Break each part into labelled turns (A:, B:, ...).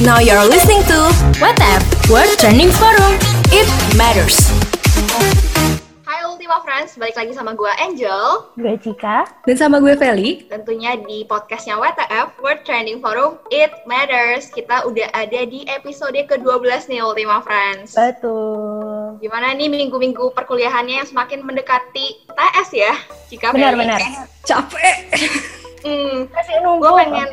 A: Now you're listening to WhatsApp World Trending Forum. It matters.
B: Hai Ultima Friends, balik lagi sama gue Angel
C: Gue Cika.
A: Dan sama gue Feli.
B: Tentunya di podcastnya WTF, World Trending Forum, It Matters Kita udah ada di episode ke-12 nih Ultima Friends
C: Betul.
B: Gimana nih minggu-minggu perkuliahannya yang semakin mendekati TS ya? Cika Feli?
C: Benar-benar.
A: Capek.
B: Hmm,
C: Masih nunggu.
B: gue pengen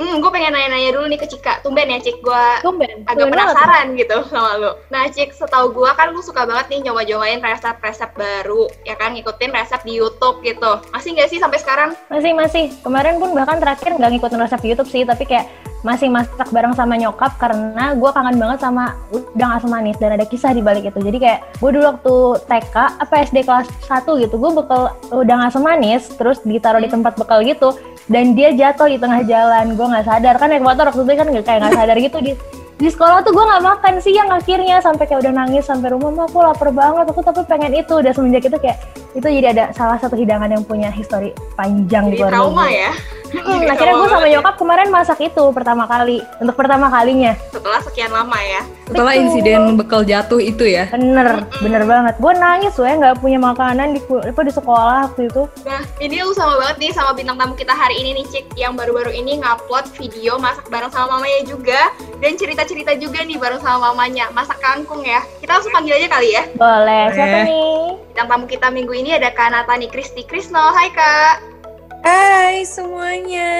B: Hmm, gue pengen nanya-nanya dulu nih ke Cika. Tumben ya, Cik. Gue agak
C: Tumben banget.
B: penasaran gitu sama lu. Nah, Cik, setahu gue kan lu suka banget nih nyoba-nyobain resep-resep baru, ya kan? Ngikutin resep di YouTube gitu. Masih nggak sih sampai sekarang?
C: Masih masih. Kemarin pun bahkan terakhir nggak ngikutin resep YouTube sih, tapi kayak masih masak bareng sama nyokap karena gue kangen banget sama udang asam manis dan ada kisah di balik itu. Jadi kayak gue dulu waktu TK apa SD kelas 1 gitu, gue bekal udang asam manis terus ditaruh di tempat bekal gitu dan dia jatuh di tengah jalan. Gue nggak sadar kan naik motor waktu itu kan nggak kayak nggak sadar gitu di di sekolah tuh gue nggak makan siang akhirnya sampai kayak udah nangis sampai rumah mah aku lapar banget aku tapi pengen itu udah semenjak itu kayak itu jadi ada salah satu hidangan yang punya histori panjang di
B: Jadi
C: keluarga
B: trauma
C: gue.
B: ya?
C: Hmm,
B: Jadi
C: akhirnya gue sama
B: ya.
C: nyokap kemarin masak itu pertama kali untuk pertama kalinya
B: Setelah sekian lama ya?
A: Setelah
C: Betul.
A: insiden bekal jatuh itu ya.
C: bener bener banget gue nangis gue nggak punya makanan di ku- apa di sekolah waktu itu
B: Nah, ini lu sama banget nih sama bintang tamu kita hari ini nih, Cik. Yang baru-baru ini ngupload video masak bareng sama mamanya juga. Dan cerita-cerita juga nih bareng sama mamanya. Masak kangkung ya. Kita langsung panggil aja kali ya.
C: boleh siapa
A: Eh.
C: nih
B: Bintang tamu kita minggu ini ada Kak Natani Kristi Krisno. Hai, Kak.
D: Hai semuanya.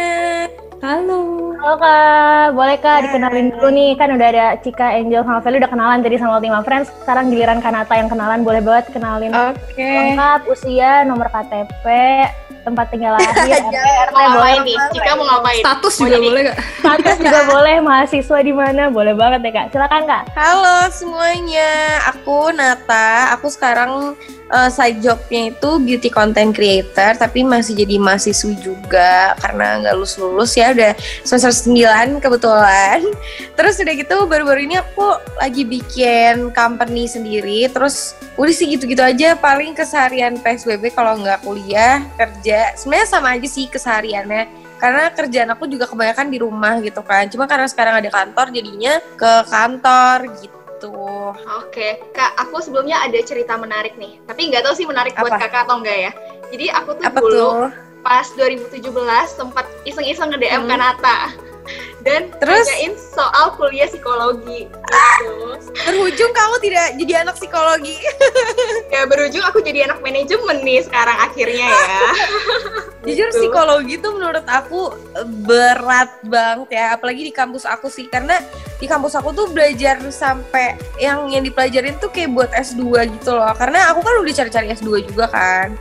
A: Halo.
C: Halo kak, boleh kak dikenalin dulu nih kan udah ada Cika, Angel, sama Feli udah kenalan tadi sama Ultima Friends Sekarang giliran Kanata yang kenalan, boleh banget kenalin
D: Oke.
C: lengkap, usia, nomor KTP, tempat tinggal lahir, RT, RT
B: Mau
C: boleh
B: nih? Cika mau ngapain?
A: Status juga
B: jadi-
A: boleh gak?
C: Status juga boleh, mahasiswa di mana, boleh banget ya kak. Silakan kak.
D: Halo semuanya. Aku Nata. Aku sekarang eh, side jobnya itu beauty content creator, tapi masih jadi mahasiswi juga karena nggak lulus lulus ya udah semester 9 kebetulan. Terus udah gitu baru-baru ini aku lagi bikin company sendiri. Terus udah sih gitu-gitu aja paling keseharian PSBB kalau nggak kuliah kerja. Sebenarnya sama aja sih kesehariannya. karena kerjaan aku juga kebanyakan di rumah gitu kan cuma karena sekarang ada kantor jadinya ke kantor gitu
B: Oke, Kak, aku sebelumnya ada cerita menarik nih. Tapi nggak tahu sih menarik buat
D: Apa?
B: kakak atau enggak ya. Jadi aku tuh
D: apa
B: dulu
D: tuh
B: pas 2017 sempat iseng-iseng nge-DM
D: Hmm.
B: Kanata. Dan
D: Terus?
B: nanyain soal kuliah psikologi gitu.
D: berujung kamu tidak jadi anak psikologi
B: Ya berujung aku jadi anak manajemen nih sekarang akhirnya ya.
D: jujur
B: Gitu.
D: psikologi tuh menurut aku eh, berat banget ya. Apalagi di kampus aku sih. Karena di kampus aku tuh belajar sampai yang yang dipelajarin tuh kayak buat S2 gitu loh. Karena aku kan udah cari-cari S2 juga kan.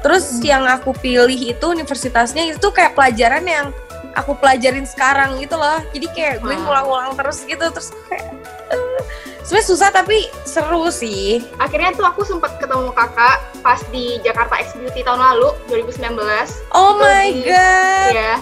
D: Terus yang aku pilih itu universitasnya itu kayak pelajaran yang aku pelajarin sekarang gitu loh. Jadi kayak gue
B: Hmm.
D: ngulang-ngulang terus gitu. Terus kayak eh, sebenarnya susah tapi seru sih.
B: Akhirnya tuh aku sempat ketemu kakak pas di Jakarta X Beauty tahun lalu 2019.
D: oh my
B: di-
D: god.
B: Ya,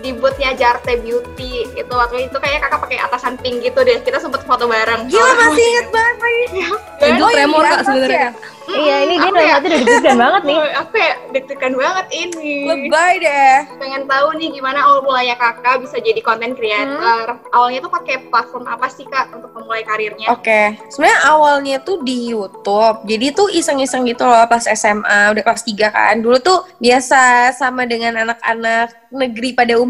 B: di bootnya Jarte Beauty itu waktu itu kayaknya kakak pakai atasan pink gitu deh. Kita sempet foto bareng.
D: Gila masih inget banget lagi. Oh, yang
A: tremor kak sebenarnya
D: ya?
A: Kak.
C: Iya, ini dia
B: aku
C: dalam
B: ya-
C: hati udah deg-degan banget nih.
B: Oh, aku ya deg-degan banget ini.
D: Lebay deh.
B: Pengen tahu nih gimana awal mulanya kakak bisa jadi content creator.
D: Hmm.
B: Awalnya tuh pakai platform apa sih kak untuk memulai karirnya?
D: Oke, sebenarnya awalnya tuh di YouTube. Jadi tuh iseng-iseng gitu loh pas SMA, udah kelas 3 kan. Dulu tuh biasa sama dengan anak-anak negeri pada umumnya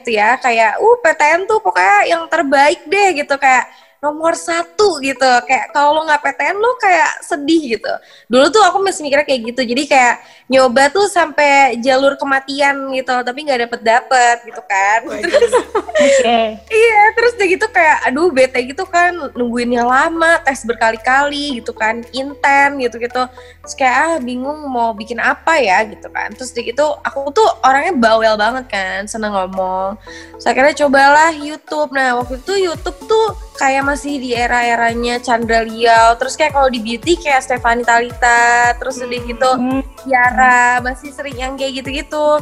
D: gitu ya. Kayak, uh PTN tuh pokoknya yang terbaik deh gitu. Kayak nomor satu gitu. Kayak kalau lo nggak PTN lo kayak sedih gitu. Dulu tuh aku masih mikirnya kayak gitu. Jadi kayak nyoba tuh sampai jalur kematian gitu. Tapi nggak dapet-dapet gitu kan. Terus
C: Oke.
D: Iya, terus udah gitu kayak aduh bete gitu kan nungguinnya lama, tes berkali-kali gitu kan, inten gitu-gitu. Terus kayak ah bingung mau bikin apa ya gitu kan. Terus udah gitu aku tuh orangnya bawel banget kan, seneng ngomong. Terus akhirnya cobalah YouTube. Nah, waktu itu YouTube tuh kayak masih di era-eranya Chandra Liao. Terus kayak kalau di beauty kayak Stefani Talita, terus udah gitu
C: Hmm,
D: Tiara masih sering yang kayak gitu-gitu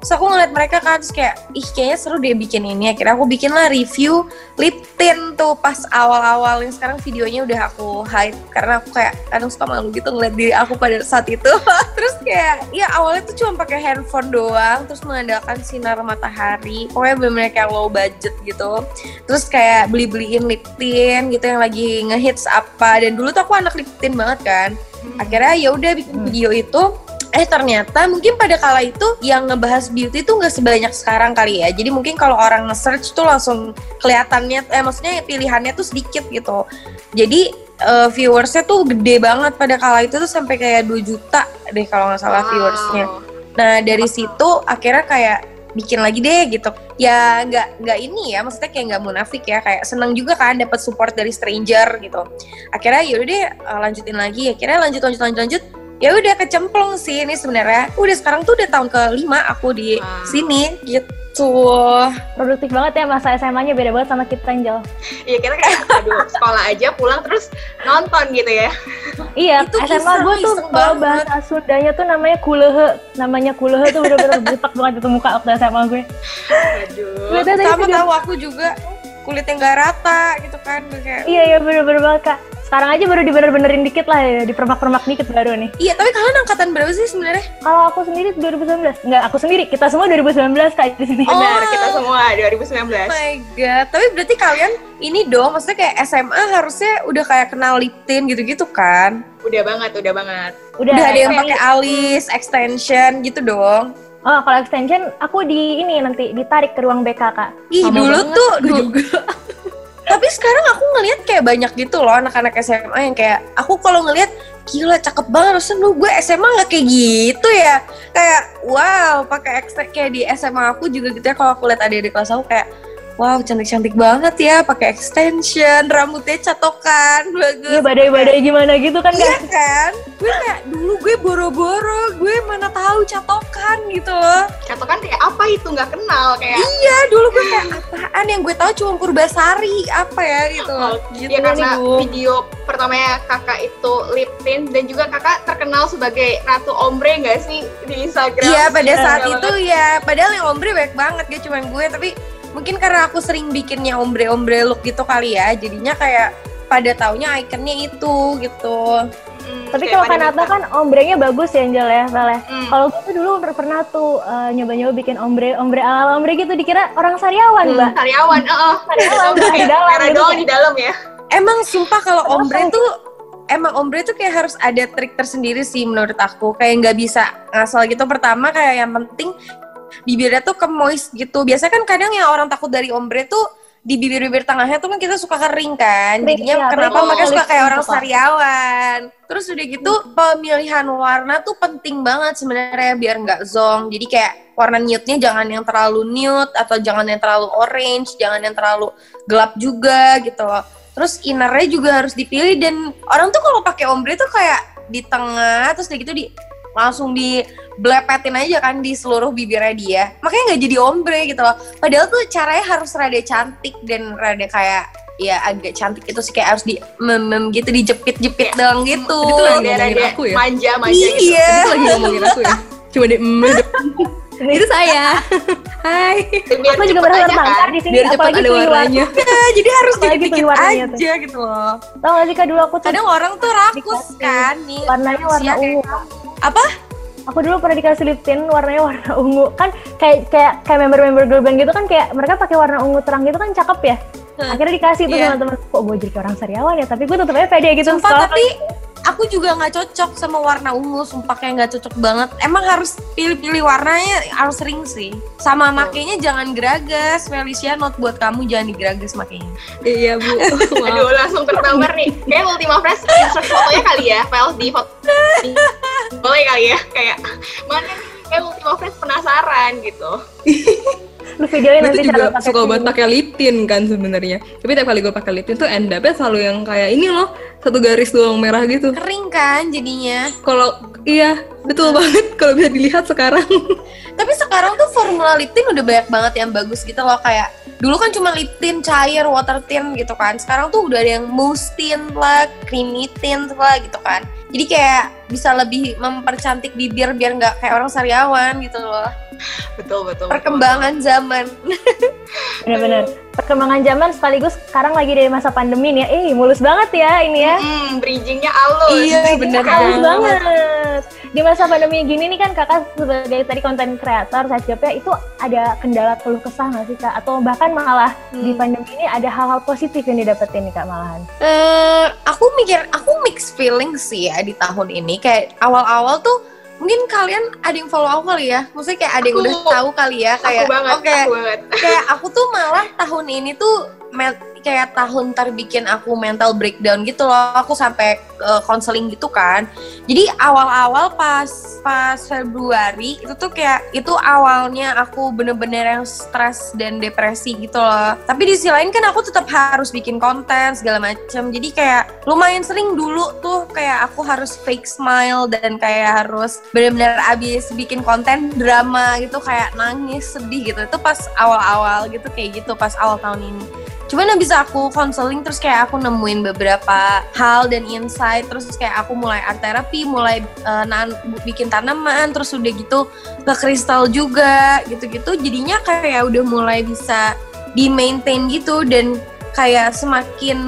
D: Terus aku ngeliat mereka kan, terus kayak, ih kayaknya seru deh bikin ini. Akhirnya aku bikin lah review lip tint tuh pas awal-awal. Yang sekarang videonya udah aku hide. Karena aku kayak kadang suka malu gitu ngeliat diri aku pada saat itu. terus kayak, ya awalnya tuh cuma pakai handphone doang. Terus mengandalkan sinar matahari. Pokoknya bener-bener kayak low budget gitu. Terus kayak beli-beliin lip tint gitu yang lagi ngehits apa. Dan dulu tuh aku anak lip tint banget kan. Akhirnya ya udah bikin video itu eh ternyata mungkin pada kala itu yang ngebahas beauty tuh nggak sebanyak sekarang kali ya. Jadi mungkin kalau orang nge-search tuh langsung kelihatannya eh maksudnya pilihannya tuh sedikit gitu. Jadi uh, viewersnya tuh gede banget pada kala itu tuh sampai kayak 2 juta deh kalau nggak salah
B: Wow.
D: viewersnya. Nah dari situ akhirnya kayak bikin lagi deh gitu. Ya nggak nggak ini ya maksudnya kayak nggak munafik ya. Kayak seneng juga kan dapat support dari stranger gitu. Akhirnya yaudah deh uh, lanjutin lagi. Akhirnya lanjut lanjut lanjut lanjut ya udah kecemplung sih ini sebenarnya udah sekarang tuh udah tahun kelima aku di
B: Wow.
D: sini gitu
C: Produktif banget ya masa SMA-nya beda banget sama kita Angel.
B: Iya kita kayak aduh sekolah aja pulang terus nonton gitu ya.
C: Iya,
D: Itu
C: SMA gue tuh kalau bahasa Sundanya tuh namanya kulehe. Namanya kulehe tuh bener-bener butek banget itu muka waktu SMA gue.
B: Aduh.
D: Sama tahu aku juga kulitnya nggak rata gitu kan kayak
C: Iya, iya bener-bener banget kak. Sekarang aja baru dibener-benerin dikit lah ya, dipermak-permak dikit baru nih.
D: iya tapi kalian angkatan berapa sih sebenarnya
C: Kalau aku sendiri 2019, enggak aku sendiri, kita semua 2019 kak di sini.
B: Benar,
D: Oh.
B: kita semua
D: Oh
B: 2019.
D: my god tapi berarti kalian ini dong maksudnya kayak SMA harusnya udah kayak kenal lip tint gitu-gitu kan
B: Udah banget, udah banget.
C: Udah,
D: udah ada yang
B: kayak-
D: pakai alis extension gitu dong
C: Oh, kalau extension aku di ini nanti ditarik ke ruang BK kak.
D: Ih
A: Sama
D: dulu
A: banget,
D: tuh
A: gue juga.
D: Tapi sekarang aku ngelihat kayak banyak gitu loh anak-anak SMA yang kayak aku kalau ngelihat gila cakep banget Maksudnya lu gue SMA nggak kayak gitu ya. Kayak wow pakai ekstra kayak di SMA aku juga gitu ya. Kalau aku lihat adik-adik kelas aku kayak wow cantik-cantik banget ya pakai extension rambutnya catokan bagus.
C: Iya badai-badai gimana gitu kan
D: Iya kan? Gue kayak dulu gue boro-boro gue mana tahu catokan gitu. Loh
B: Catokan kayak apa itu? Nggak kenal kayak.
D: Iya dulu gue kayak apaan? Yang gue tahu cuma Purbasari apa ya gitu.
B: Oh,
D: gitu
B: ya karena
D: dulu.
B: video pertamanya kakak itu lip tint dan juga kakak terkenal sebagai ratu ombre nggak sih di Instagram?
D: Iya pada saat
B: Iya
D: itu
B: banget.
D: ya, padahal yang ombre banyak banget gak cuma gue, tapi mungkin karena aku sering bikinnya ombre-ombre look gitu kali ya, jadinya kayak pada taunya ikonnya itu gitu.
B: Hmm,
C: Tapi kalau
B: pada
C: Kanata kan ombrenya bagus ya Angel ya, Vel ya.
B: Hmm.
C: Kalau gue tuh dulu per- pernah tuh eh, nyoba-nyoba bikin ombre ombre ala ombre gitu dikira orang sariawan
B: Hmm,
C: mbak.
B: karyawan, oh,
C: Karyawan
B: kayak
C: di dalam gitu
B: doang
C: ya.
B: di dalam ya.
D: Emang sumpah kalau ombre tuh emang ombre tuh kayak harus ada trik tersendiri sih menurut aku. Kayak nggak bisa ngasal gitu. Pertama kayak yang penting bibirnya tuh ke moist gitu. Biasanya kan kadang yang orang takut dari ombre tuh di bibir-bibir tengahnya tuh kan kita suka kering kan. Jadinya
C: iya,
D: kenapa makanya
C: kalau
D: suka kayak orang sariawan. Terus udah gitu pemilihan warna tuh penting banget sebenarnya biar nggak zong. Jadi kayak warna nude-nya jangan yang terlalu nude atau jangan yang terlalu orange, jangan yang terlalu gelap juga gitu loh. Terus innernya juga harus dipilih dan orang tuh kalau pakai ombre tuh kayak di tengah terus kayak gitu di langsung di blepetin aja kan di seluruh bibirnya dia. Makanya nggak jadi ombre gitu loh. Padahal tuh caranya harus rada cantik dan rada kayak ya agak cantik itu sih kayak harus di mem, mem gitu dijepit-jepit doang gitu.
A: Itu lagi ngomongin aku ya?
B: manja manja gitu.
D: Iya.
A: Itu lagi ngomongin aku ya. Cuma di mm, itu saya. Hai.
B: Biar
C: Aku juga
B: aja
C: tertangkap
B: kan.
C: di sini
A: Biar cepat ada warnanya.
D: Nah, jadi harus
C: pilih warnanya tuh.
D: aja gitu loh.
C: Tau gak sih kak dulu aku tuh
D: Kadang orang tuh rakus kan nih.
C: warnanya warna ungu.
D: Apa?
C: Aku dulu pernah dikasih lip tint warnanya warna ungu. Kan kayak kayak kayak member-member girl band gitu kan kayak mereka pakai warna ungu terang gitu kan cakep ya.
D: Hmm.
C: Akhirnya dikasih tuh
D: Iya.
C: sama temen kok gue jadi orang sariawan ya, tapi gue tetep aja pede gitu
D: Sumpah tapi aku juga nggak cocok sama warna ungu. Sumpah kayak nggak cocok banget. Emang harus pilih-pilih warnanya harus sering sih. Sama makainya jangan geragas. Felicia note buat kamu jangan digeragas makainya.
A: Iya, Bu.
B: Aduh langsung tergambar nih. Kayak Ultima Fresh insert fotonya kali ya, file di foto. Boleh kali ya, kayak mana nih? Kayak Ultima Fresh penasaran gitu.
C: Lu videoin nanti
A: juga
C: cara pakai
A: suka banget
C: film.
A: pakai lip tint kan sebenarnya tapi tiap kali gue pakai lip tint tuh end up-nya selalu yang kayak ini loh satu garis doang merah gitu
D: Kering kan jadinya.
A: kalau iya betul banget kalau bisa dilihat sekarang
D: Tapi sekarang tuh formula lip tint udah banyak banget yang bagus gitu loh kayak dulu kan cuma lip tint cair, water tint gitu kan. Sekarang tuh udah ada yang mousse tint lah, creamy tint lah gitu kan. Jadi kayak bisa lebih mempercantik bibir biar nggak kayak orang sariawan gitu loh.
B: betul betul.
D: perkembangan zaman.
C: Bener-bener. Perkembangan zaman sekaligus sekarang lagi dari masa pandemi nih ya. Eh, mulus banget ya ini ya.
B: Hmm, bridgingnya halus.
D: Iya, bener
C: Halus
D: banget.
C: banget. Di masa pandemi gini nih kan kakak sebagai tadi konten kreator, saya jawabnya itu ada kendala keluh kesah nggak sih kak? Atau bahkan malah di pandemi ini ada hal-hal positif yang didapetin nih kak malahan?
D: Eh, aku mikir, aku mix feeling sih ya di tahun ini. Kayak awal-awal tuh mungkin kalian ada yang follow aku kali ya. Maksudnya kayak ada yang
B: Aku.
D: udah tahu kali ya. Kayak
B: aku banget, aku banget.
D: kayak aku tuh malah tahun ini tuh kayak tahun terbikin aku mental breakdown gitu loh. Aku sampai konseling gitu kan. Jadi awal-awal pas pas Februari itu tuh kayak itu awalnya aku bener-bener yang stres dan depresi gitu loh. Tapi di sisi lain kan aku tetap harus bikin konten segala macam. Jadi kayak lumayan sering dulu tuh kayak aku harus fake smile dan kayak harus bener-bener abis bikin konten drama gitu kayak nangis sedih gitu. Itu pas awal-awal gitu kayak gitu pas awal tahun ini. Cuman habis aku konseling terus kayak aku nemuin beberapa hal dan insight terus kayak aku mulai art therapy, mulai eh, nan- bikin tanaman terus udah gitu ke kristal juga gitu-gitu. Jadinya kayak udah mulai bisa di maintain gitu dan kayak semakin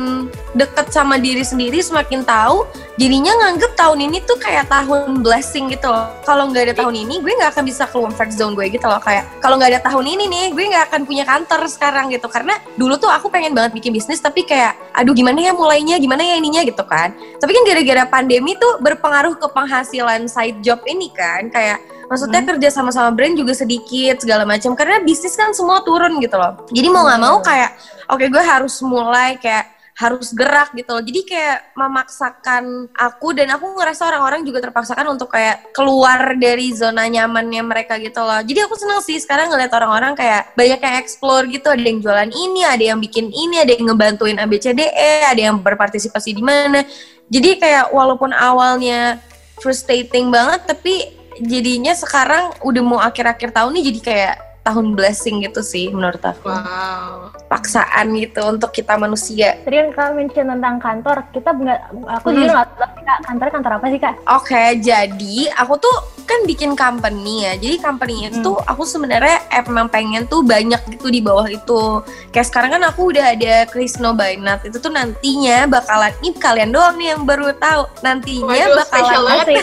D: deket sama diri sendiri semakin tahu jadinya nganggep tahun ini tuh kayak tahun blessing gitu loh. Kalau nggak ada tahun ini gue nggak akan bisa keluar comfort zone gue gitu loh. Kayak kalau nggak ada tahun ini nih gue nggak akan punya kantor sekarang gitu. Karena dulu tuh aku pengen banget bikin bisnis tapi kayak aduh gimana ya mulainya gimana ya ininya gitu kan. Tapi kan gara-gara pandemi tuh berpengaruh ke penghasilan side job ini kan. Kayak maksudnya kerja sama-sama brand juga sedikit segala macam karena bisnis kan semua turun gitu loh jadi mau nggak mau kayak oke gue harus mulai kayak harus gerak gitu loh. Jadi kayak memaksakan aku dan aku ngerasa orang-orang juga terpaksakan untuk kayak keluar dari zona nyamannya mereka gitu loh. Jadi aku seneng sih sekarang ngeliat orang-orang kayak banyak yang explore gitu. Ada yang jualan ini, ada yang bikin ini, ada yang ngebantuin ABCDE, ada yang berpartisipasi di mana. Jadi kayak walaupun awalnya frustrating banget tapi jadinya sekarang udah mau akhir-akhir tahun nih jadi kayak tahun blessing gitu sih menurut aku
B: Wow.
D: paksaan gitu untuk kita manusia.
C: Tadi kan kak mention tentang kantor, kita nggak, aku
D: Hmm.
C: juga nggak tahu kak kantornya kantor apa sih kak?
D: Oke, jadi aku tuh kan bikin company ya. Jadi company itu tuh aku sebenarnya emang pengen tuh banyak gitu di bawah itu. Kayak sekarang kan aku udah ada Krisno by Nat. Itu tuh nantinya bakalan ini kalian doang nih yang baru tahu. Nantinya
B: Waduh,
D: bakalan.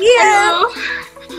D: Iya.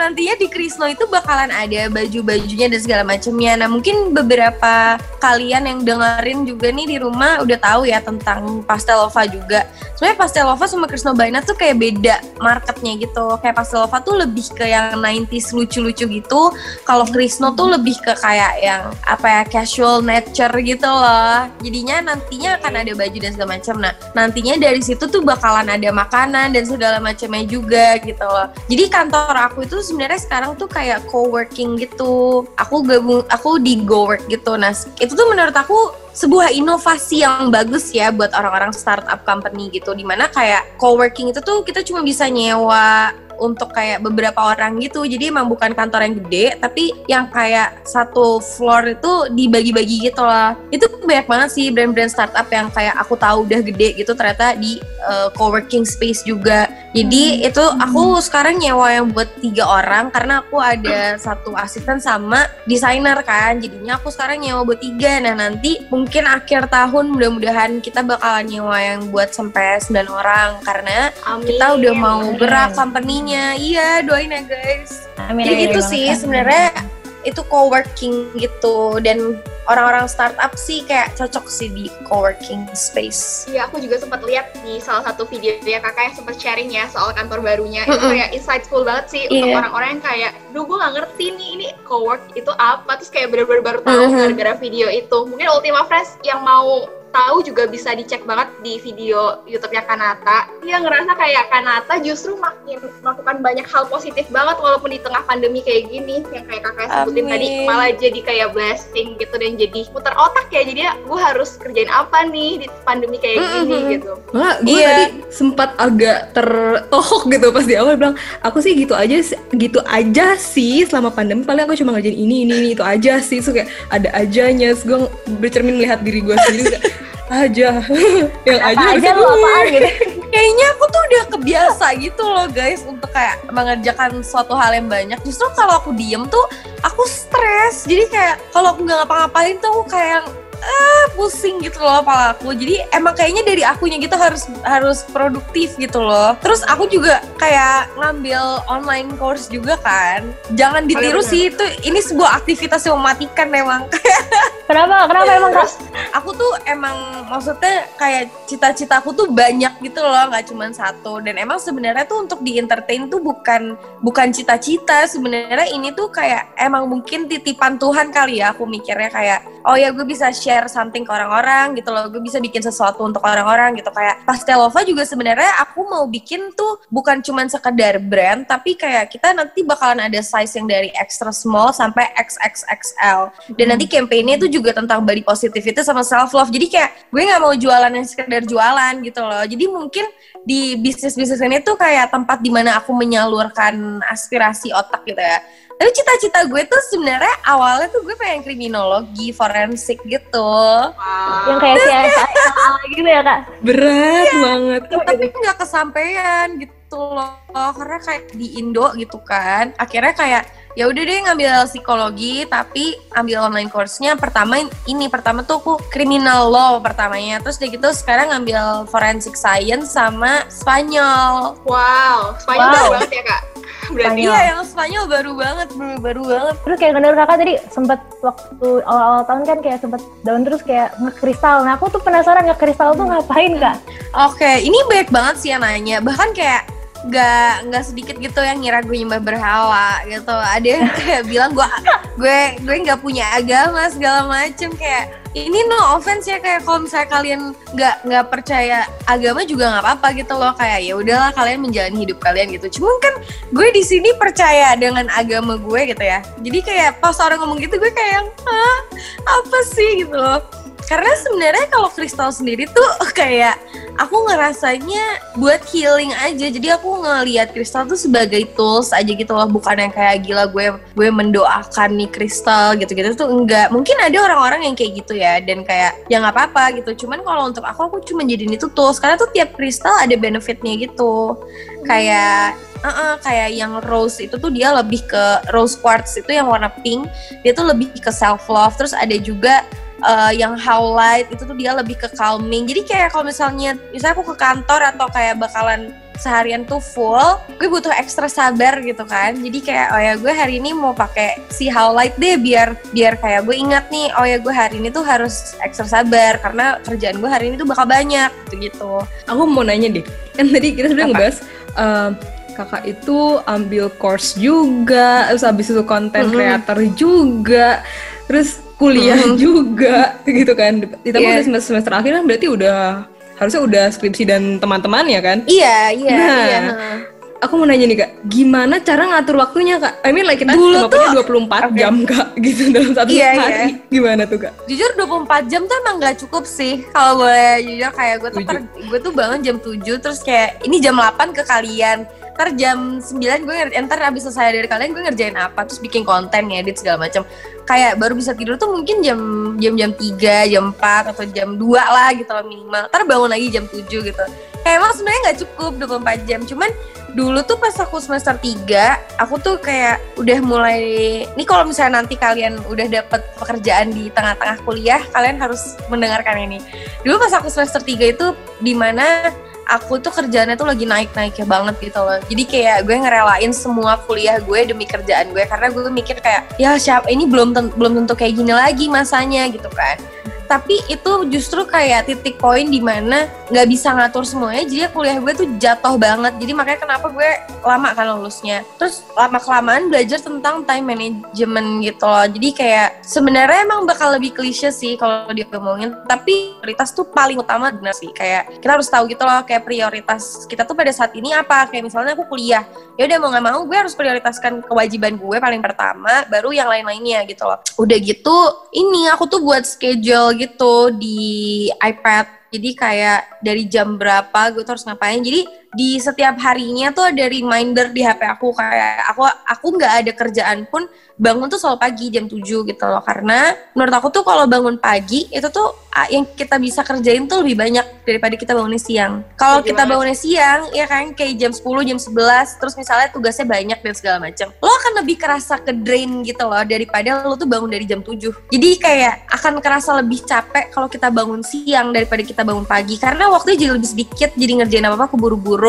D: Nantinya di Krisno itu bakalan ada baju-bajunya dan segala macamnya. Nah mungkin beberapa kalian yang dengerin juga nih di rumah udah tahu ya tentang Pastelova juga. Sebenarnya Pastelova sama Krisno Baina tuh kayak beda marketnya gitu. Kayak Pastelova tuh lebih ke yang 90s lucu-lucu gitu. Kalau Krisno tuh lebih ke kayak yang apa ya casual nature gitu loh. Jadinya nantinya akan ada baju dan segala macam. Nah nantinya dari situ tuh bakalan ada makanan dan segala macamnya juga gitu loh. Jadi kantor aku itu sebenarnya sekarang tuh kayak co-working gitu. Aku gabung, aku di go work gitu. Nah itu tuh menurut aku sebuah inovasi yang bagus ya buat orang-orang startup company gitu. Di mana kayak co-working itu tuh kita cuma bisa nyewa untuk kayak beberapa orang gitu jadi emang bukan kantor yang gede tapi yang kayak satu floor itu dibagi-bagi gitu lah itu banyak banget sih brand-brand startup yang kayak aku tahu udah gede gitu ternyata di uh, co-working space juga jadi itu aku sekarang nyewa yang buat tiga orang karena aku ada satu asisten sama desainer kan jadinya aku sekarang nyewa buat tiga nah nanti mungkin akhir tahun mudah-mudahan kita bakalan nyewa yang buat sampai 9 orang karena
B: Amin.
D: kita udah mau gerak company-nya. Iya, doain ya guys.
C: Amin.
D: Jadi gitu sih sebenarnya itu co-working gitu dan orang-orang startup sih kayak cocok sih di co-working space.
B: Iya, aku juga sempat lihat di salah satu video dia kakak yang sempat sharing ya soal kantor barunya. Itu kayak insightful banget sih untuk
D: Iya.
B: orang-orang yang kayak, duh gue gak ngerti nih ini co-work itu apa. Terus kayak bener-bener baru tahu
D: Mhm.
B: gara-gara video itu. Mungkin Ultima Friends yang mau tahu juga bisa dicek banget di video YouTube-nya Kanata. Dia ngerasa kayak Kanata justru makin melakukan banyak hal positif banget walaupun di tengah pandemi kayak gini. Yang kayak kakak sebutin
D: Amin.
B: tadi malah jadi kayak blessing gitu dan jadi putar otak ya. Jadi ya gue harus kerjain apa nih di pandemi kayak gini
D: Mhm.
B: gitu.
A: Malah gue
D: Iya.
A: tadi sempat agak tertohok gitu pas di awal bilang aku sih gitu aja sih- gitu aja sih selama pandemi paling aku cuma ngerjain ini ini ini itu aja sih so kayak ada ajanya terus gue bercermin melihat diri gue sendiri aja. Yang
C: Apa
A: aja
C: aja lu apaan gitu.
D: kayaknya aku tuh udah kebiasa gitu loh guys untuk kayak mengerjakan suatu hal yang banyak. Justru kalau aku diem tuh aku stres. Jadi kayak kalau aku nggak ngapa-ngapain tuh aku kayak ah pusing gitu loh kepala aku. Jadi emang kayaknya dari akunya gitu harus harus produktif gitu loh. Terus aku juga kayak ngambil online course juga kan. Jangan ditiru sih itu ini sebuah aktivitas yang mematikan memang
C: Kenapa? Kenapa emang kak?
D: aku tuh emang maksudnya kayak cita-citaku tuh banyak gitu loh nggak cuma satu. Dan emang sebenarnya tuh untuk di entertain tuh bukan bukan cita-cita. Sebenarnya ini tuh kayak emang mungkin titipan Tuhan kali ya aku mikirnya kayak oh ya gue bisa share something ke orang-orang gitu loh. Gue bisa bikin sesuatu untuk orang-orang gitu. Kayak Pastelova juga sebenarnya aku mau bikin tuh bukan cuma sekedar brand tapi kayak kita nanti bakalan ada size yang dari extra small sampai XXXL dan nanti campaignnya itu juga tentang body positivity sama self love jadi kayak gue nggak mau jualan yang sekedar jualan gitu loh. Jadi mungkin di bisnis bisnis ini tuh kayak tempat di mana aku menyalurkan aspirasi otak gitu ya. Tapi cita-cita gue tuh sebenarnya awalnya tuh gue pengen kriminologi forensik gitu.
B: Wow.
C: Yang kayak CSI gitu ya kak?
A: berat banget.
D: tapi nggak kesampaian gitu loh. Karena kayak di Indo gitu kan akhirnya kayak ya udah deh ngambil psikologi tapi ambil online course-nya pertama ini pertama tuh aku criminal law pertamanya terus udah gitu sekarang ngambil forensic science sama Spanyol
B: Wow, Spanyol
C: Wow.
B: baru banget ya kak. Berarti
C: Spanyol.
D: iya yang Spanyol baru banget baru, baru banget
C: Terus kayak bener kakak tadi sempet waktu awal-awal tahun kan kayak sempet down terus kayak ngekristal. Nah aku tuh penasaran ngekristal tuh ngapain kak?
D: Oke, ini banyak banget sih yang nanya. Bahkan kayak nggak nggak sedikit gitu yang ngira gue nyembah berhala gitu. Ada yang kayak bilang gue gue gue nggak punya agama segala macem kayak ini no offense ya kayak kalau misalnya kalian nggak nggak percaya agama juga nggak apa-apa gitu loh kayak ya udahlah kalian menjalani hidup kalian gitu. Cuman kan gue di sini percaya dengan agama gue gitu ya. Jadi kayak pas orang ngomong gitu gue kayak yang apa sih gitu loh karena sebenarnya kalau kristal sendiri tuh kayak aku ngerasanya buat healing aja. Jadi aku ngelihat kristal tuh sebagai tools aja gitu loh. Bukan yang kayak gila gue gue mendoakan nih kristal gitu-gitu tuh enggak. Mungkin ada orang-orang yang kayak gitu ya dan kayak ya nggak apa-apa gitu. Cuman kalau untuk aku aku cuma jadiin itu tools. Karena tuh tiap kristal ada benefitnya gitu. Kayak Uh kayak yang rose itu tuh dia lebih ke rose quartz itu yang warna pink. Dia tuh lebih ke self love terus ada juga uh, yang howlite itu tuh dia lebih ke calming. Jadi kayak kalau misalnya misalnya aku ke kantor atau kayak bakalan seharian tuh full gue butuh ekstra sabar gitu kan. Jadi kayak oh ya gue hari ini mau pakai si howlite deh biar biar kayak gue ingat nih oh ya gue hari ini tuh harus ekstra sabar karena kerjaan gue hari ini tuh bakal banyak gitu gitu
A: aku mau nanya deh kan tadi kita sudah ngebahas em, kakak itu ambil course juga terus habis itu konten
D: Mhm.
A: creator juga terus kuliah
D: Mhm.
A: juga gitu kan. Ditambah
D: Iya.
A: udah semester, semester akhir kan berarti udah harusnya udah skripsi dan teman-teman ya kan?
D: Iya iya
A: Nah.
D: iya.
A: aku mau nanya nih kak. Gimana cara ngatur waktunya kak? I mean like kita
D: Dulu
A: cuma punya 24
D: Oke.
A: jam kak gitu dalam satu
D: Iya,
A: hari. gimana tuh kak?
D: Jujur 24 jam tuh emang gak cukup sih. Kalau boleh jujur kayak gue tuh per- gue tuh bangun jam 7 terus kayak ini jam 8 ke kalian ntar jam 9 gue ngerti ntar abis selesai dari kalian gue ngerjain apa terus bikin konten ngedit segala macam kayak baru bisa tidur tuh mungkin jam jam jam 3 jam 4 atau jam 2 lah gitu loh minimal. Ntar bangun lagi jam 7 gitu. Kayak emang sebenarnya nggak cukup 24 jam cuman dulu tuh pas aku semester 3 aku tuh kayak udah mulai ini kalau misalnya nanti kalian udah dapet pekerjaan di tengah-tengah kuliah kalian harus mendengarkan ini. Dulu pas aku semester 3 itu di mana aku tuh kerjaannya tuh lagi naik-naiknya banget gitu loh. Jadi kayak gue ngerelain semua kuliah gue demi kerjaan gue karena gue mikir kayak ya siapa ini belum belum tentu kayak gini lagi masanya gitu kan tapi itu justru kayak titik poin di mana nggak bisa ngatur semuanya jadi kuliah gue tuh jatuh banget. Jadi makanya kenapa gue lama kan lulusnya. Terus lama kelamaan belajar tentang time management gitu loh. Jadi kayak sebenarnya emang bakal lebih klise sih kalau dia ngomongin tapi prioritas tuh paling utama benar sih. Kayak kita harus tahu gitu loh kayak prioritas kita tuh pada saat ini apa. Kayak misalnya aku kuliah ya udah mau nggak mau gue harus prioritaskan kewajiban gue paling pertama baru yang lain-lainnya gitu loh. Udah gitu ini aku tuh buat schedule gitu di iPad. Jadi kayak dari jam berapa gue tuh harus ngapain. Jadi di setiap harinya tuh ada reminder di HP aku kayak aku aku nggak ada kerjaan pun bangun tuh selalu pagi jam 7 gitu loh karena menurut aku tuh kalau bangun pagi itu tuh ah, yang kita bisa kerjain tuh lebih banyak daripada kita bangunnya siang. Kalau kita bangunnya siang ya kan kayak jam 10 jam 11 terus misalnya tugasnya banyak dan segala macam. Lo akan lebih kerasa ke drain gitu loh daripada lo tuh bangun dari jam 7. Jadi kayak akan kerasa lebih capek kalau kita bangun siang daripada kita bangun pagi karena waktunya jadi lebih sedikit jadi ngerjain apa-apa keburu-buru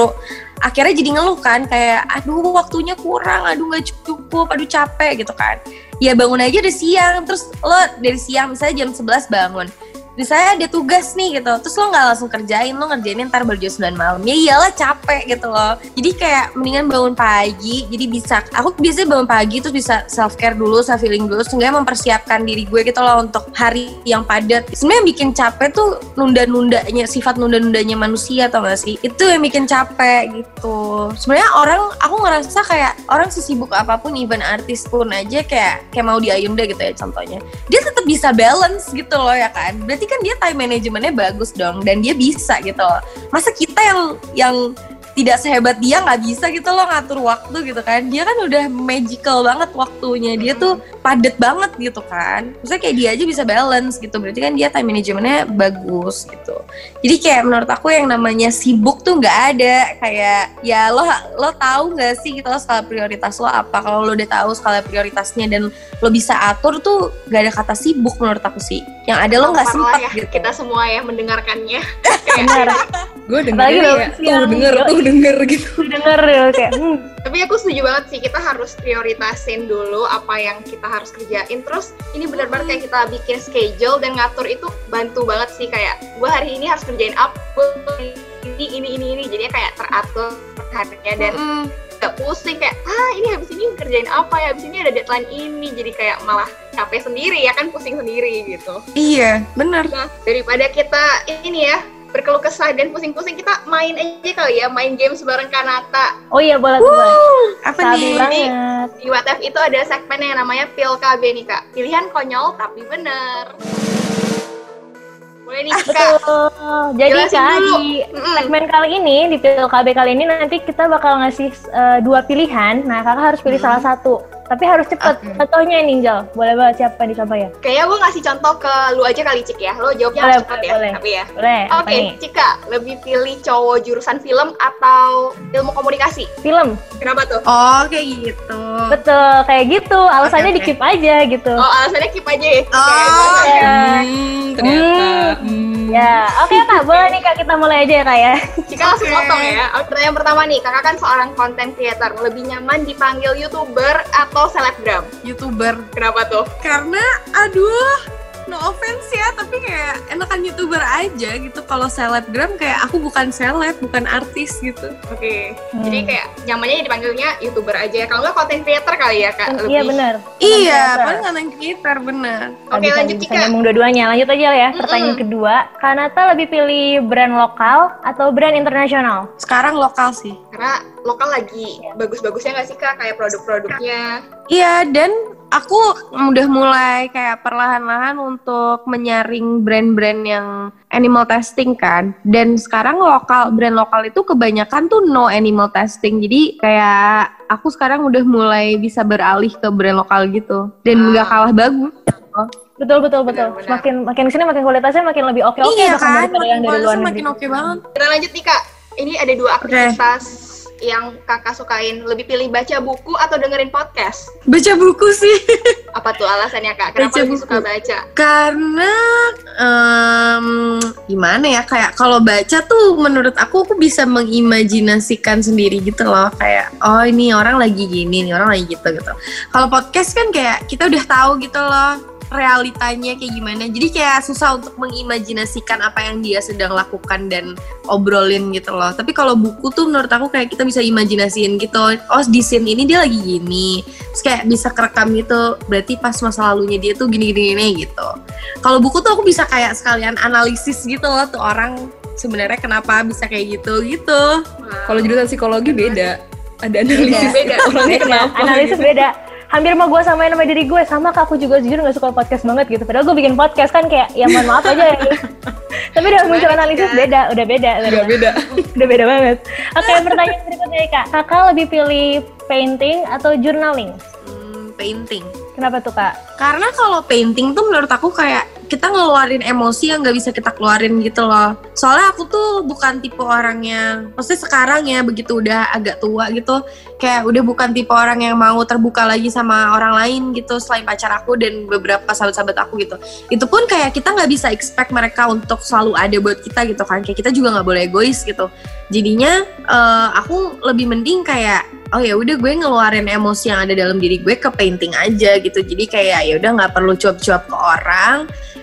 D: akhirnya jadi ngeluh kan kayak aduh waktunya kurang aduh nggak cukup aduh capek gitu kan. Ya bangun aja udah siang terus lo dari siang misalnya jam 11 bangun misalnya ada tugas nih gitu terus lo nggak langsung kerjain lo ngerjainnya ntar baru jam 9 malam. Ya iyalah capek gitu loh. Jadi kayak mendingan bangun pagi jadi bisa aku biasanya bangun pagi terus bisa self care dulu self healing dulu sehingga mempersiapkan diri gue gitu loh untuk hari yang padat. Sebenarnya bikin capek tuh nunda-nundanya sifat nunda-nundanya manusia tau gak sih? Itu yang bikin capek gitu. Sebenarnya orang aku ngerasa kayak orang sesibuk apa pun even artis pun aja kayak kayak mau Ayunda gitu ya contohnya. Dia tetap bisa balance gitu loh ya kan berarti kan dia time manajemennya bagus dong dan dia bisa gitu. Masa kita yang yang tidak sehebat dia nggak bisa gitu loh ngatur waktu gitu kan. Dia kan udah magical banget waktunya. Dia tuh padet banget gitu kan. Maksudnya kayak dia aja bisa balance gitu. Berarti kan dia time manajemennya bagus gitu. Jadi kayak menurut aku yang namanya sibuk tuh nggak ada. Kayak ya lo lo tahu nggak sih gitu lo skala prioritas lo apa? Kalau lo udah tahu skala prioritasnya dan lo bisa atur tuh nggak ada kata sibuk menurut aku sih. Yang ada lo nggak sempat
B: ya,
D: gitu.
B: kita semua ya mendengarkannya.
C: Benar.
A: Gue denger ya, tuh denger,
C: Yoi.
A: tuh denger gitu.
C: Denger ya, kayak hmm,
B: Tapi aku setuju banget sih, kita harus prioritasin dulu apa yang kita harus kerjain. Terus ini benar-benar kayak kita bikin schedule dan ngatur itu bantu banget sih kayak gue hari ini harus kerjain apa ini ini ini ini jadinya kayak teratur harinya dan
D: Mm-mm.
B: gak pusing kayak ah ini habis ini kerjain apa ya habis ini ada deadline ini jadi kayak malah capek sendiri ya kan pusing sendiri gitu.
D: iya bener
B: Nah, daripada kita ini ya berkeluh kesah dan pusing-pusing kita main aja kali ya main games bareng Kanata
C: oh iya boleh tuh boleh.
D: apa
C: Sabi
D: nih
C: banget.
B: di WTF itu ada segmen yang namanya Pil KB nih kak pilihan konyol tapi bener boleh nih kak
C: Betul. Jadi
B: Jelasin
C: kak
B: dulu.
C: di segmen kali ini di PLKB kali ini nanti kita bakal ngasih eh, dua pilihan. Nah kakak harus pilih
B: Hmm.
C: salah satu. Tapi harus cepet.
A: Oke.
C: Contohnya nih Ninjal. Boleh banget siapa yang dicoba ya?
B: kayaknya gue ngasih contoh ke lu aja kali Cik ya lo jawabnya
C: Boleh,
B: harus cepat
C: boleh,
B: ya
C: boleh.
B: tapi ya
C: Boleh.
B: Oke,
C: nih?
B: Cika, lebih pilih cowok jurusan film atau ilmu komunikasi?
C: Film.
B: Kenapa tuh?
D: oh kayak gitu
C: Betul. Kayak gitu. Alasannya
D: Oke,
C: di keep aja gitu.
B: Oh, alasannya keep aja ya? Oke,
D: Oh,
B: boleh.
C: Ya.
A: Hmm, ternyata. Hmm.
C: Ya, oke kak, boleh nih kak kita mulai aja ya kak ya.
B: Cika langsung
D: Oke.
B: potong ya. Oke, pertanyaan pertama nih, kakak kan seorang content creator, lebih nyaman dipanggil youtuber atau selebgram?
D: youtuber
B: Kenapa tuh?
D: karena aduh no offense ya tapi kayak enakan youtuber aja gitu kalau selebgram kayak aku bukan seleb bukan artis gitu
B: Oke,
C: Hmm.
B: jadi kayak nyamannya dipanggilnya youtuber aja. Kalau nggak content creator kali ya kak?
C: Iya benar.
D: iya
C: Creator.
D: paling nggak creator bener
C: Nggak
B: Oke,
C: bisa-
B: lanjut,
C: bisa
B: Cika.
C: nyambung dua-duanya. Lanjut aja ya.
B: Mm-mm.
C: Pertanyaan kedua, Kanata lebih pilih brand lokal atau brand internasional?
D: sekarang lokal sih
B: Karena lokal lagi bagus-bagusnya nggak sih kak? Kayak produk-produknya.
D: iya dan aku udah mulai kayak perlahan-lahan untuk menyaring brand-brand yang animal testing kan dan sekarang lokal brand lokal itu kebanyakan tuh no animal testing jadi kayak aku sekarang udah mulai bisa beralih ke brand lokal gitu dan
B: Ah.
D: nggak kalah bagus
C: Betul betul betul.
B: Benar-benar.
C: Semakin makin ke sini makin kualitasnya makin lebih oke oke
D: iya kan
C: daripada yang dari luar negeri.
D: makin oke banget
B: Kita lanjut nih kak. Ini ada dua aktivitas yang kakak sukain. Lebih pilih baca buku atau dengerin podcast?
D: baca buku sih
B: Apa tuh alasannya kak? Kenapa
D: Baca
B: lebih
D: buku.
B: suka baca?
D: karena em, gimana ya kayak kalau baca tuh menurut aku aku bisa mengimajinasikan sendiri gitu loh kayak oh ini orang lagi gini nih orang lagi gitu gitu kalau podcast kan kayak kita udah tahu gitu loh realitanya kayak gimana jadi kayak susah untuk mengimajinasikan apa yang dia sedang lakukan dan obrolin gitu loh tapi kalau buku tuh menurut aku kayak kita bisa imajinasiin gitu oh di scene ini dia lagi gini terus kayak bisa kerekam gitu berarti pas masa lalunya dia tuh gini gini, gini gitu kalau buku tuh aku bisa kayak sekalian analisis gitu loh tuh orang sebenarnya kenapa bisa kayak gitu gitu
A: Kalau jurusan psikologi beda. Ada analisis
B: Beda.
A: orangnya kenapa.
C: Analisis
A: gitu.
C: beda. Hampir mau gue samain sama diri gue sama kak aku juga jujur gak suka podcast banget gitu. Padahal gue bikin podcast kan kayak ya mohon maaf aja ya. Tapi udah muncul analisis beda udah beda.
A: Udah beda.
C: udah beda banget. Oke pertanyaan berikutnya kak. Kakak lebih pilih painting atau journaling?
D: Hmm, painting.
C: kenapa tuh kak?
D: Karena kalau painting tuh menurut aku kayak kita ngeluarin emosi yang nggak bisa kita keluarin gitu loh. Soalnya aku tuh bukan tipe orang yang, maksudnya sekarang ya begitu udah agak tua gitu, kayak udah bukan tipe orang yang mau terbuka lagi sama orang lain gitu selain pacar aku dan beberapa sahabat-sahabat aku gitu. Itu pun kayak kita nggak bisa expect mereka untuk selalu ada buat kita gitu kan. Kayak kita juga nggak boleh egois gitu. Jadinya eh, aku lebih mending kayak oh ya udah gue ngeluarin emosi yang ada dalam diri gue ke painting aja gitu jadi kayak ya udah nggak perlu cuap-cuap ke orang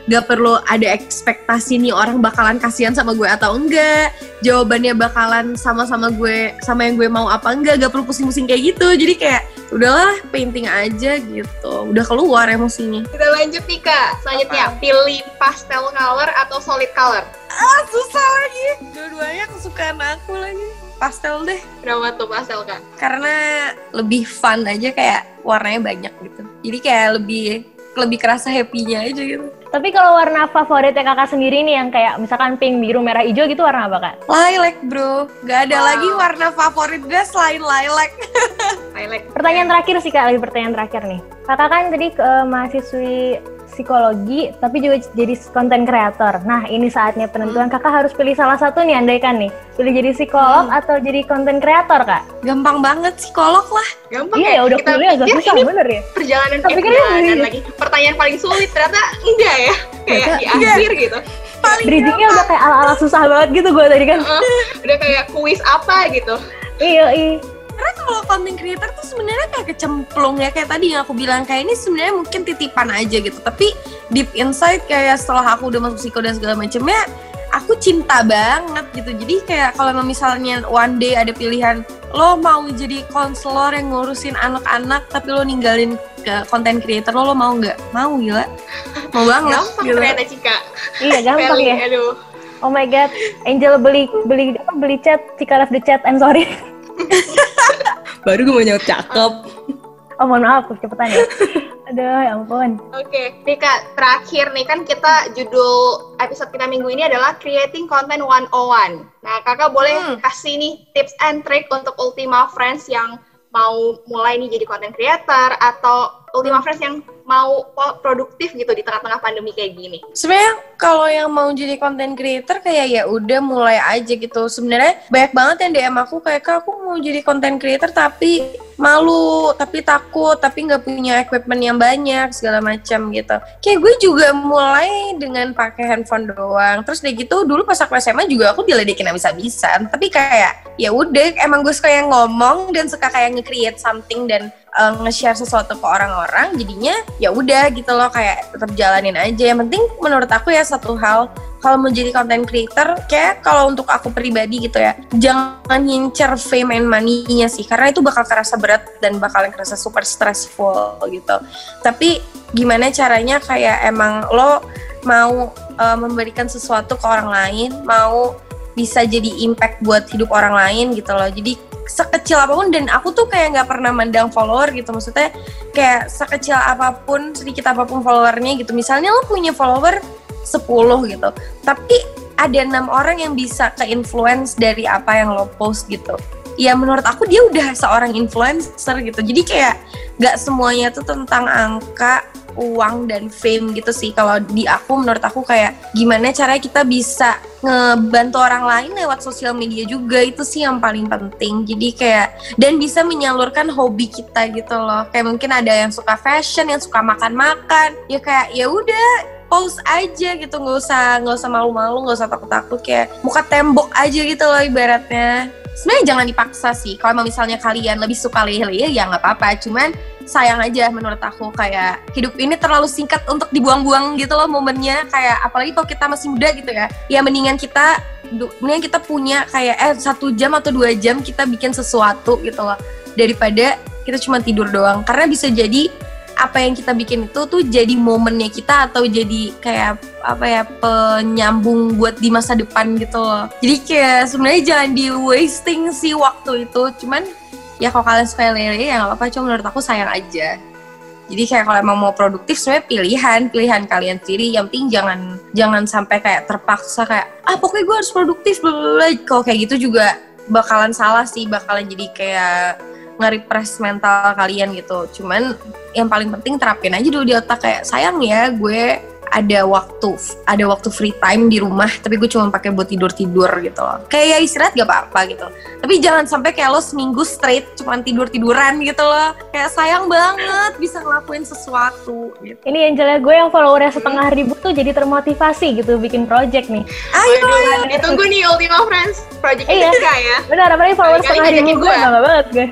D: nggak perlu ada ekspektasi nih orang bakalan kasihan sama gue atau enggak jawabannya bakalan sama-sama gue sama yang gue mau apa enggak gak perlu pusing-pusing kayak gitu. Jadi kayak udahlah painting aja gitu. Udah keluar emosinya.
B: Kita lanjut nih kak. Selanjutnya pilih pastel color atau solid color.
D: ah susah lagi. Dua-duanya kesukaan aku lagi. Pastel deh.
B: Berapa tuh pastel kak?
D: karena lebih fun aja kayak warnanya banyak gitu. Jadi kayak lebih lebih kerasa happy-nya aja gitu
C: tapi kalau warna favoritnya kakak sendiri nih yang kayak misalkan pink biru merah hijau gitu warna apa kak
D: lilac bro gak ada
B: Wow.
D: lagi warna favorit gue selain lilac
B: like.
C: Pertanyaan terakhir sih kak, lagi pertanyaan terakhir nih. Kakak kan tadi ke mahasiswi psikologi, tapi juga jadi konten kreator. Nah ini saatnya penentuan kakak harus pilih salah satu nih, andaikan nih. Pilih jadi psikolog atau jadi konten kreator kak?
D: gampang banget psikolog lah
B: Gampang
C: Iya ya udah
B: Kita
C: kuliah agak susah
B: ini
C: bener ya.
B: perjalanan
C: Tapi kan
B: perjalanan lagi. Pertanyaan paling sulit ternyata enggak ya. Kayak di akhir gitu.
D: paling
C: Bridgingnya udah kayak ala-ala susah banget gitu gue tadi kan.
B: Heeh. udah kayak kuis apa gitu.
C: iya iya.
D: Karena kalau content creator tuh sebenarnya kayak kecemplung ya kayak tadi yang aku bilang kayak ini sebenarnya mungkin titipan aja gitu tapi deep inside kayak setelah aku udah masuk psiko dan segala macamnya aku cinta banget gitu jadi kayak kalau misalnya one day ada pilihan lo mau jadi konselor yang ngurusin anak-anak tapi lo ninggalin ke content creator lo lo mau nggak mau gila mau banget
B: Gampang
D: gitu.
B: ternyata Cika.
C: Iya gampang ya.
B: Aduh.
C: Oh my god, Angel beli beli apa beli chat, Cika left the chat, I'm sorry.
A: Baru gue mau nyaut cakep.
C: Oh mohon maaf, cepetan ya. Aduh, ya ampun.
B: Oke, nih Kak, terakhir nih kan kita judul episode kita minggu ini adalah Creating Content 101. Nah, kakak boleh
D: Hmm.
B: kasih nih tips and trick untuk Ultima Friends yang mau mulai nih jadi content creator atau Ultima Friends yang mau produktif gitu di tengah-tengah pandemi kayak gini.
D: Sebenarnya kalau yang mau jadi content creator kayak ya udah mulai aja gitu. Sebenarnya banyak banget yang DM aku kayak kak aku mau jadi content creator tapi malu, tapi takut, tapi nggak punya equipment yang banyak segala macam gitu. Kayak gue juga mulai dengan pakai handphone doang. Terus dari gitu dulu pas aku SMA juga aku diledekin habis-habisan. Tapi kayak ya udah emang gue suka yang ngomong dan suka kayak nge-create something dan uh, nge-share sesuatu ke orang-orang jadinya ya udah gitu loh kayak tetap jalanin aja. Yang penting menurut aku ya satu hal kalau menjadi content creator kayak kalau untuk aku pribadi gitu ya jangan ngincer fame and money-nya sih karena itu bakal kerasa berat dan bakalan kerasa super stressful gitu. Tapi gimana caranya kayak emang lo mau uh, memberikan sesuatu ke orang lain mau bisa jadi impact buat hidup orang lain gitu loh. Jadi sekecil apa pun dan aku tuh kayak nggak pernah mandang follower gitu. Maksudnya kayak sekecil apa pun sedikit apa pun followernya gitu. Misalnya lo punya follower 10 gitu tapi ada enam orang yang bisa ke influence dari apa yang lo post gitu ya menurut aku dia udah seorang influencer gitu. Jadi kayak nggak semuanya tuh tentang angka uang dan fame gitu sih. Kalau di aku menurut aku kayak gimana caranya kita bisa ngebantu orang lain lewat sosial media juga. Itu sih yang paling penting. Jadi kayak dan bisa menyalurkan hobi kita gitu loh. Kayak mungkin ada yang suka fashion yang suka makan-makan. Ya kayak ya udah post aja gitu. Nggak usah nggak usah malu-malu nggak usah takut-takut. Kayak muka tembok aja gitu loh ibaratnya sebenarnya jangan dipaksa sih. Kalau misalnya kalian lebih suka lele ya nggak apa-apa. Cuman sayang aja menurut aku kayak hidup ini terlalu singkat untuk dibuang-buang gitu loh momennya. Kayak apalagi kalau kita masih muda gitu ya. Ya mendingan kita mendingan kita punya kayak eh satu jam atau dua jam kita bikin sesuatu gitu loh. Daripada kita cuma tidur doang. Karena bisa jadi apa yang kita bikin itu tuh jadi momennya kita atau jadi kayak apa ya penyambung buat di masa depan gitu loh. Jadi kayak sebenarnya jangan di wasting sih waktu itu. Cuman ya kalau kalian suka lele ya nggak apa-apa. Cuma menurut aku sayang aja. Jadi kayak kalau emang mau produktif sebenarnya pilihan, pilihan kalian sendiri. Yang penting jangan jangan sampai kayak terpaksa kayak ah pokoknya gue harus produktif bla. Kalau kayak gitu juga bakalan salah sih, bakalan jadi kayak nge-repress mental kalian gitu. Cuman yang paling penting terapin aja dulu di otak kayak sayang ya gue ada waktu ada waktu free time di rumah tapi gue cuma pakai buat tidur tidur gitu loh kayak ya istirahat gak apa-apa gitu tapi jangan sampai kayak lo seminggu straight cuma tidur tiduran gitu loh kayak sayang banget bisa ngelakuin sesuatu gitu
C: Ini Angela gue yang followernya setengah ribu tuh jadi termotivasi gitu bikin project nih.
D: ayo
B: Waduh, ditunggu nih Ultima Friends Project
C: Iya.
B: Jessica ya.
C: Benar, apalagi followers setengah ribu gue bangga banget gue.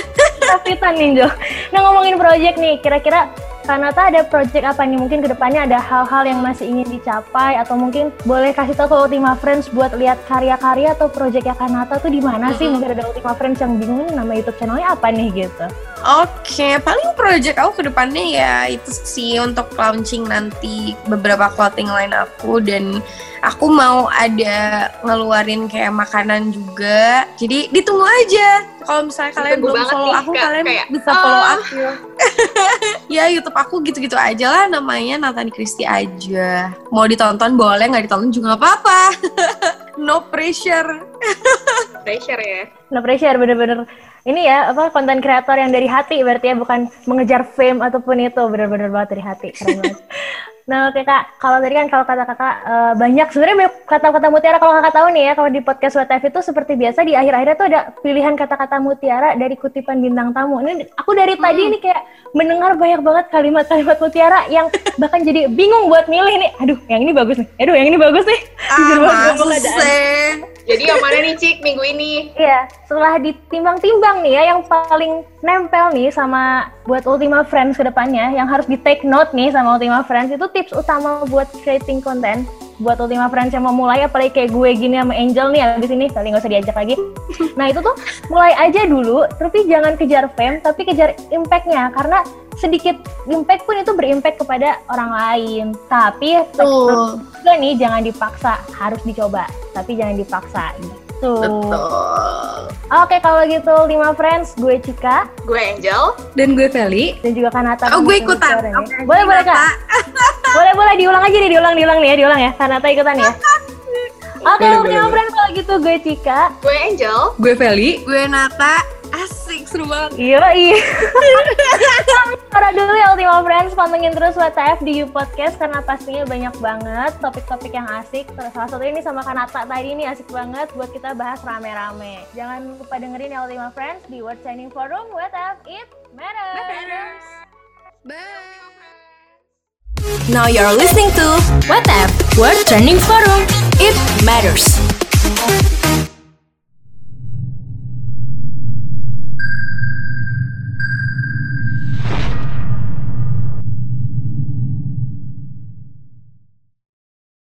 C: Kapitan Ninjo. Nah ngomongin project nih, kira-kira Kanata ada project apa nih? Mungkin ke depannya ada hal-hal yang masih ingin dicapai atau mungkin boleh kasih tahu ke Ultima Friends buat lihat karya-karya atau projectnya Kanata tuh di mana sih? Mungkin ada Ultima Friends yang bingung nama YouTube channelnya apa nih gitu.
D: Oke, paling project aku ke depannya ya itu sih untuk launching nanti beberapa clothing line aku dan aku mau ada ngeluarin kayak makanan juga. Jadi ditunggu aja. Kalau misalnya kalian belum follow
B: nih,
D: aku,
B: Kak.
D: kalian
B: Kayak,
D: bisa follow
B: ah.
D: aku. ya YouTube aku gitu-gitu aja lah namanya Nathan Christie aja. Mau ditonton boleh, nggak ditonton juga nggak apa-apa. no pressure.
B: Pressure ya.
C: No pressure bener-bener ini ya apa konten kreator yang dari hati berarti ya bukan mengejar fame ataupun itu bener-bener banget dari hati keren banget. Nah oke kak, kalau tadi kan kalau kata kakak eh, banyak sebenarnya banyak kata-kata mutiara kalau kakak tahu nih ya kalau di podcast WTF itu seperti biasa di akhir-akhirnya tuh ada pilihan kata-kata mutiara dari kutipan bintang tamu. Ini aku dari tadi ini kayak mendengar banyak banget kalimat-kalimat mutiara yang bahkan jadi bingung buat milih nih. Aduh yang ini bagus nih. Aduh yang ini bagus nih.
D: Ah?
B: Jadi yang mana nih Cik minggu ini?
C: Iya, setelah ditimbang-timbang nih ya yang paling nempel nih sama buat Ultima Friends ke depannya yang harus di take note nih sama Ultima Friends itu tips utama buat creating konten buat Ultima Friends yang mau mulai apalagi kayak gue gini sama Angel nih abis ini kali nggak usah diajak lagi. Nah itu tuh mulai aja dulu, tapi jangan kejar fame, tapi kejar impactnya karena sedikit impact pun itu berimpact kepada orang lain. Tapi
D: Tuh.
C: juga nih jangan dipaksa, harus dicoba, tapi jangan dipaksa gitu.
D: Betul.
C: Oke kalau gitu lima friends gue Cika
B: Gue Angel.
A: Dan gue Feli.
C: dan juga Kanata.
D: Oh, gue ikutan. Oke,
C: boleh boleh kak. boleh boleh diulang aja nih diulang diulang nih ya diulang ya. Kanata ikutan ya. Oke
A: Boleh,
C: lima friends kalau gitu gue Cika.
B: Gue Angel.
A: Gue Feli.
D: Gue Nata. Seru banget.
C: Iya iya. Para dulu ya Ultima Friends pantengin terus WTF di You Podcast karena pastinya banyak banget topik-topik yang asik. Terus salah satu ini sama Kanata tadi ini asik banget buat kita bahas rame-rame. Jangan lupa dengerin ya Ultima Friends di World Training Forum WTF It Matters.
E: Now you're listening to WhatsApp World Trending Forum. It matters.